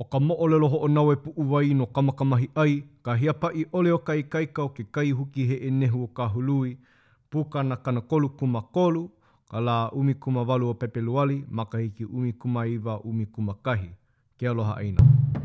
ʻO ka moʻolelo hoʻonaue puʻuwai no Kamakamahiʻai, ka hiapaʻi ʻole o ka ikaika o ke kai huki heʻe nehu o Kahului, Pūkana kanakolu kumakolu, ka lā ʻumikūmāwalu o Pepeluali, makahiki ʻumikūmāiwa ʻumikūmākahi. Ke Aloha ʻĀina.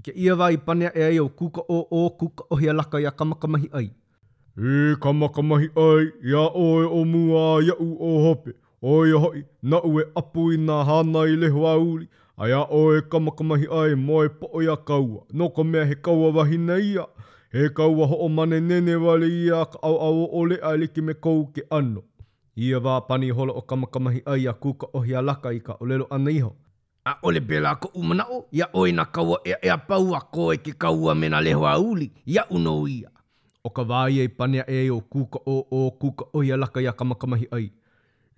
I kēia wā i pane aʻe ai ʻo Kūkaʻōʻō, Kūkaʻohialaka iā Kamakamahiʻai. E Kamakamahiʻai, iā ʻoe ʻo mua a iaʻu ʻo hope, ʻo ia hoʻi, naʻu e ʻapu i nā hānai i Lehōʻauli, a iā ʻoe e Kamakamahiʻai, moe poʻo ia kaua, no ka mea he kaua wahine ia, he kaua hoʻomane nene wale ia a ka ʻaoʻao ʻole a e like me kou ke ʻano. I ia wā pane ihola ʻo Kamakamahiʻai iā Kūkaʻohialaka i ka ʻōlelo ʻana iho. ʻAʻole pēlā koʻu manaʻo, iā ʻoe nā kaua ʻeaʻe a pau a koe ke kaua me nā leho a uli, iaʻu nō ia. ʻO ka wā ia i pane aʻe ai ʻo Kūkaʻō, ʻo Kūkaʻōhialaka iā Kamakamahiʻai,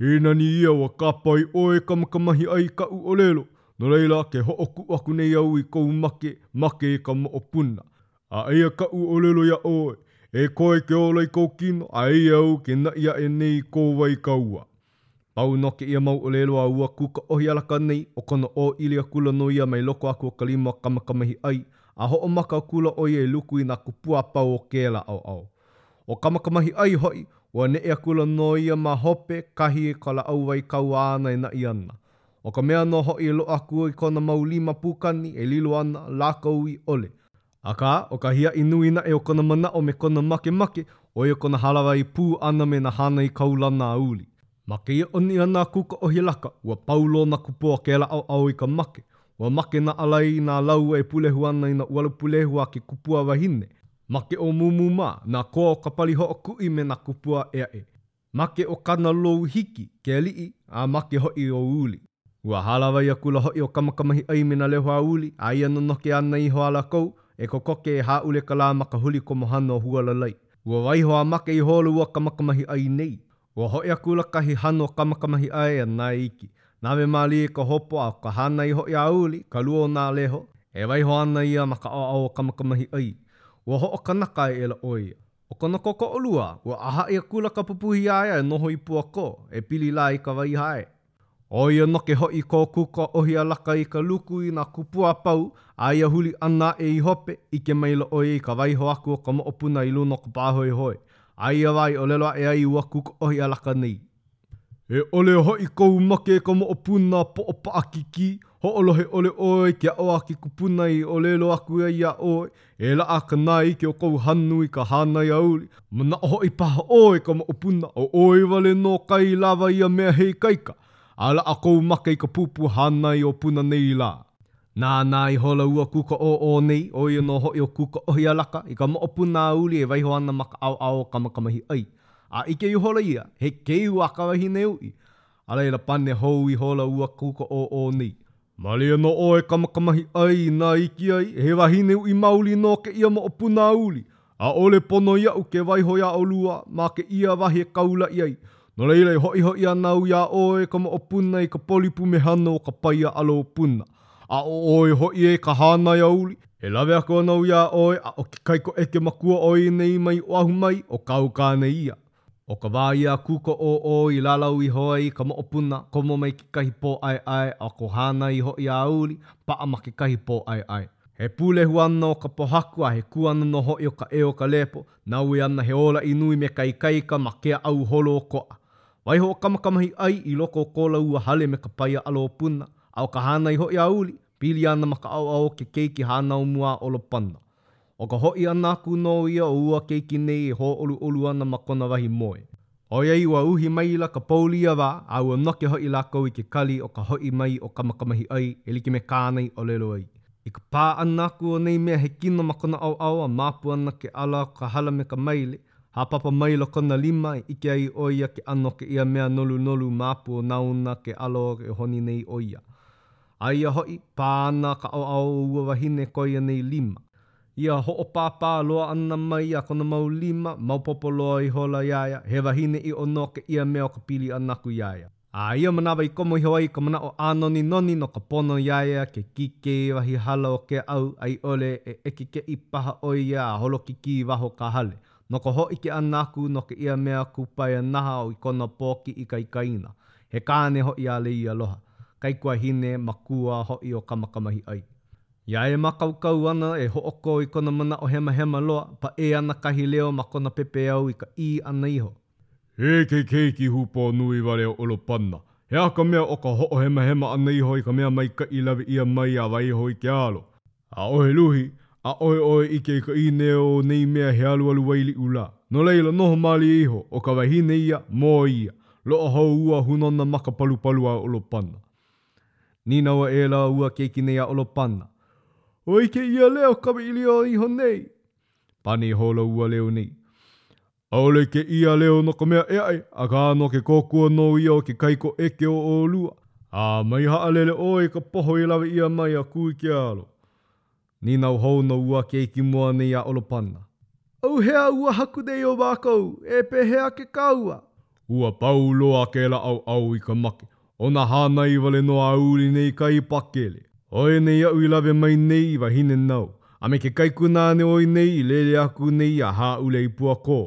E nani ia, ua kāpae ʻoe e Kamakamahiʻai i kaʻu ʻōlelo, no laila, ke hoʻokuʻu aku nei au i kou make, make i ka moʻopuna. A eia kaʻu ʻōlelo iā ʻoe, e koe ke ola i kou kino, a eia au ke naʻi aʻe nei i kou wai kaua. Pau nō kēia mau ʻōlelo a ua kūka ʻohi alaka nei, ʻo kona ʻōʻili akula nō ia mai loko aku o ka limu a Kamakamahiʻai, a hoʻomaka akula ʻo ia e luku i nā kupua a pau o kēlā ʻaoʻao. ʻO Kamakamahiʻai hoʻi, ua neʻe akula nō ia ma hope, kahi e ka laʻau wai kau āna e naʻi ana. ʻO ka mea nō hoʻi e loaʻa aku ai kona mau lima pūkani e lilo ana, lākou i ʻole, Akā, ʻo ka hiaʻi nui naʻe o kona manaʻo me kona makemake, ʻo ia kona hālāwai pū ʻana me nā hānai kaulana a uli. Ma kēia ʻoni ʻana a Kūkaʻo Hilaka, ua pau loa nā kupua o kēlā ʻaoʻao i ka make. Ua make nā ʻalai i nā laua e pulehu ana i nā ʻuala pulehu a ke kupua wahine. Ma ke ʻōmūmū mā, nā koa o ka pali hoʻokuʻi me nā kupua aʻeaʻe. Make ʻo Kanaloūhiki, ke aliʻi, a make hoʻi ʻo Uli. Ua hālāwai akula hoʻi ʻo Kamakamahiʻai me nā Lehōauli, aia nō no ke ana iho a lākou, e kokoke e hāʻule ka lā ma ka huli komohana o Hualalai. Ua waiho a make ihola ua Kamakamahiʻai nei. Ua hoʻi akula kahi hana o Kamakamahiʻai a nae iki. Nawe mālie ka hopo a ʻo ka hānai hoʻi a Uli, ka lua o nā leho, e waiho ana ia ma ka ʻaoʻao o Kamakamahiʻai. Ua hoʻokanaka aʻela ʻo ia. ʻO ka noko koʻolua, ua ʻāhaʻi akula ka pupuhi iā ia e noho i puakō, e pili lā i ka wai hae. ʻO ia noke hoʻi ko Kūkā ʻOhialaka i ka luku i nā kupua a pau, a ia huli ʻana aʻe i hope, ʻike maila ʻo ia i ka waiho aku o ka moʻopuna i luna o ka pāhoihoi. A ia wā i ʻōlelo aʻe ai ua Kūkā ʻOhialaka nei, E ʻole hoʻi kou make e ka moʻopuna poʻo paʻakikī, hoʻolohe ʻole ʻoe i ke aʻo a ke kupuna i ʻōlelo aku ai iā ʻoe, E laʻa ka naeʻike o kou hanu i ka hānai auli, manaʻo hoʻi paha ʻoe i ka moʻopuna, ʻo ʻoe wale nō kai lawa ia mea he ikaika, a laʻa kou make i ka pūpū hānai o puna nei lā. Nānā ihola ua kūkaʻōʻō nei, ʻo ia nō hoʻi ʻo Kūkaʻohialaka, i ka moʻopūnāuli e waiho ana ma ka ʻaoʻao o Kamakamahiʻai. A ʻike ihola ia, he keu a ka wahine uʻi. A laila pane hou ihola ua kūkaʻōʻō nei. Malia nō ʻoe Kamakamahiʻai, inā iki ai, he wahine uʻi maoli nō kēia moʻopūnāuli. ʻAʻole pono iaʻu ke waiho iā ʻolua ma kēia wahi e kaulaʻi ai, no laila e hoʻihoʻi ana au iā ʻoe e ka moʻopuna i ka poli pumehana o ka paia ʻalo puna. Aʻo ʻoe hoʻi e ka hānaiauli, e lawe aku ana au iā ʻoe a ʻo ke kaikoʻeke makua ʻoe i nei mai Oʻahu mai, ʻo kāu kāne ia. ʻO ka wā ia kūkō ʻōʻō i lalau iho ai ka moʻopuna, komo mai kekahi pōʻaeʻae a ko hānai iho ʻia a uli, paʻa ma kekahi pōʻaeʻae. He pūlehu ʻana o ka pōhaku a he kuana nō hoʻi o ka ʻē o ka lēpo, na ʻoe ana he ōlaʻi nui me ka ikaika ma ke aʻau holo ʻokoʻa. Waiho o kamakamahi ʻai i loko o ko la ua hale me ka paia ʻalōpuna, a ʻo ka hānai hoʻi a uli, pili ana ma ka ʻaoʻao o ke keiki hānau mua a ʻolopana. ʻO ka hoʻi ʻana aku nō ia o ua keiki nei e hōʻoluʻolu ana ma kona wahi moe. ʻOiai ua uhi maila ka pouli ia wā, a ua noke hoʻi lākou i ke kali o ka hoʻi mai o Kamakamahiʻai e like me kāna i ʻōlelo ai. I ka pā ʻana aku o nei mea he kino ma kona ʻaoʻao a māpu ana ke ʻala o ka hala me ka maile, hāpapa maila kona lima e ʻike ai ʻo ia ke ʻano o kēia mea nolunolu māpu o nā una ke ʻalo e honi nei ʻo ia. Aia hoʻi, pā ana ka ʻaoʻao o ua wahine koia nei lima. Ia hoʻopāpā loa ʻana mai a kona mau lima, maopopo loa ihola iā ia, he wahine ʻiʻo nō kēia mea o ka pili ʻana aku iā ia. A ia manawa i komo iho ai ka manaʻo ʻānoninoni no ka pono iā ia ke kīkē i wahi hala o ke au a i ʻole e ʻekekeʻi paha ʻo ia a holokikī i waho o ka hale. No ka hōʻike ʻana aku no kēia mea kūpae anaha i kona pōkiʻi kaikaina, He kāne hoʻi a Leialoha, kaikuahine makua hoʻi o Kamakamahiʻai. Iā e mākaukau ana e hoʻokō i kona manaʻo hemahema loa, paʻē ana kahi leo ma kona pepeiao i ka ʻī ʻana iho. He ke keiki hūpō nui wale o ʻOlopana. He aha ka mea o ka hoʻohemahema ʻana iho i ka mea maikaʻi lawe ʻia mai a waiho i ke alo? ʻAʻohe luhi, ʻaʻohe ʻoe ʻike i ka ʻīnea o nei mea he alualu wai liʻu lā. No laila, noho mālie iho ʻo ka wahine ia, moe ia. Loaʻa hou ua hunona ma ka palupalu a ʻOlopana. Nīnau aʻela ua keiki nei a ʻOlopana, Ua ʻike ia leo ka wiʻi leo iho nei? Pane iho lou ua leo nei. ʻAʻole kēia leo no ka mea ʻē aʻe, akā no ke kōkua nō ia o ke kai koʻeke o ʻolua. A mai haʻalele ʻoe i ka poho i lawe ʻia mai a kū i ke alo. Nīnau hou nō ua keiki mua nei a ʻOlopana. ʻAuhea ua haku nei o mākou, e pehea ke kaua? Ua pau loa kēlā ʻauʻau i ka make o nā hānai wale nō a uli nei ka i pakele. ʻOe nei aʻu i lawe mai nei i wahine nau a me ke kaikunāne ʻoi nei i lele aku nei iā Hāʻule i Puakō.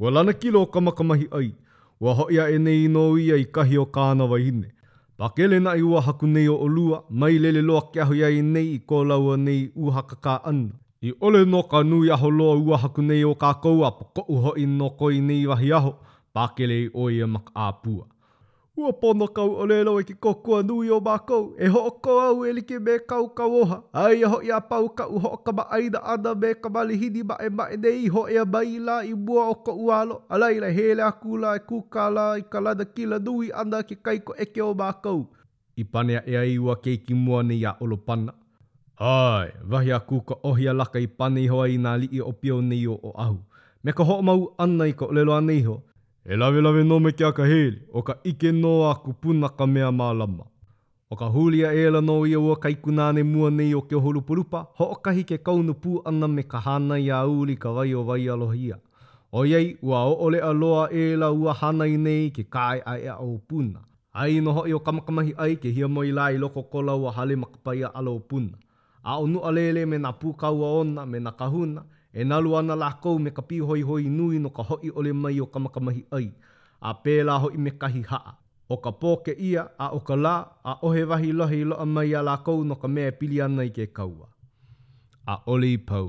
Ua lanakilo ka makamahiʻai, ua hoʻi aʻe nei nō ia i kahi o kāna wahine. Pakele naʻe ua haku nei o ʻolua, mai lele loa ke aho iā ia nei i ko lāua nei ua hakakā ʻana. I ʻole nō ka nui aho loa ua haku nei o kākou a po koʻu hoʻi no ko i nei wahi aho, pakele i ʻoi ia ma ka ʻāpua. Ua pono kāu ʻōlelo i ke kōkua nui o mākou, e hoʻokō au e like me kāu kauoha. Aia hoʻi a pau kaʻu hoʻokamaʻāina ʻana me ka malihini maʻemaʻe nei i hōʻea mai la i mua o koʻu alo, a laila e hele aku la e kūkā la i ka lanakila nui ʻana ke kaiko ʻeke o mākou. I pane aʻe ai ua keiki mua nei iā ʻOlopana. Ae, wahi a Kūka ʻOhialaka i pane iho ai i nā aliʻi ʻōpio nei o Oʻahu, me ka hoʻomau ʻana i ka ʻōlelo āna iho, E lawelawe nō me ke akahēle, ʻo ka ʻike nō a kupuna ka mea mālama. ʻO ka huli aʻela nō ia ua kaikunāne mua nei o Keohulupulupa, hoʻokahi ke kaunu pū ʻana me ka hānai a uli ka wai o Waialohiia. ʻOiai ua ʻoʻoleʻa loa aʻela ua hānai nei i ke kae ʻaeʻaʻo o Puna, ʻaʻi nō hoʻi ʻo Kamakamahiʻai ke hiamoe i lā i loko o ko lāua hale ma ka paia ʻalo o Puna. Aʻo nuʻalele me nā pūkaua ona me nā kahuna, e nalu ana lākou me ka pīhoihoi nui no ka hoʻi ʻole mai o Kamakamahiʻai, a pēlā hoʻi me kahi haʻa. ʻO ka pō kēia, a ʻo ka lā, ʻaʻohe wahi lohe i loaʻa mai iā lākou no ka mea e pili ana i ke kaua. ʻAʻole i pau.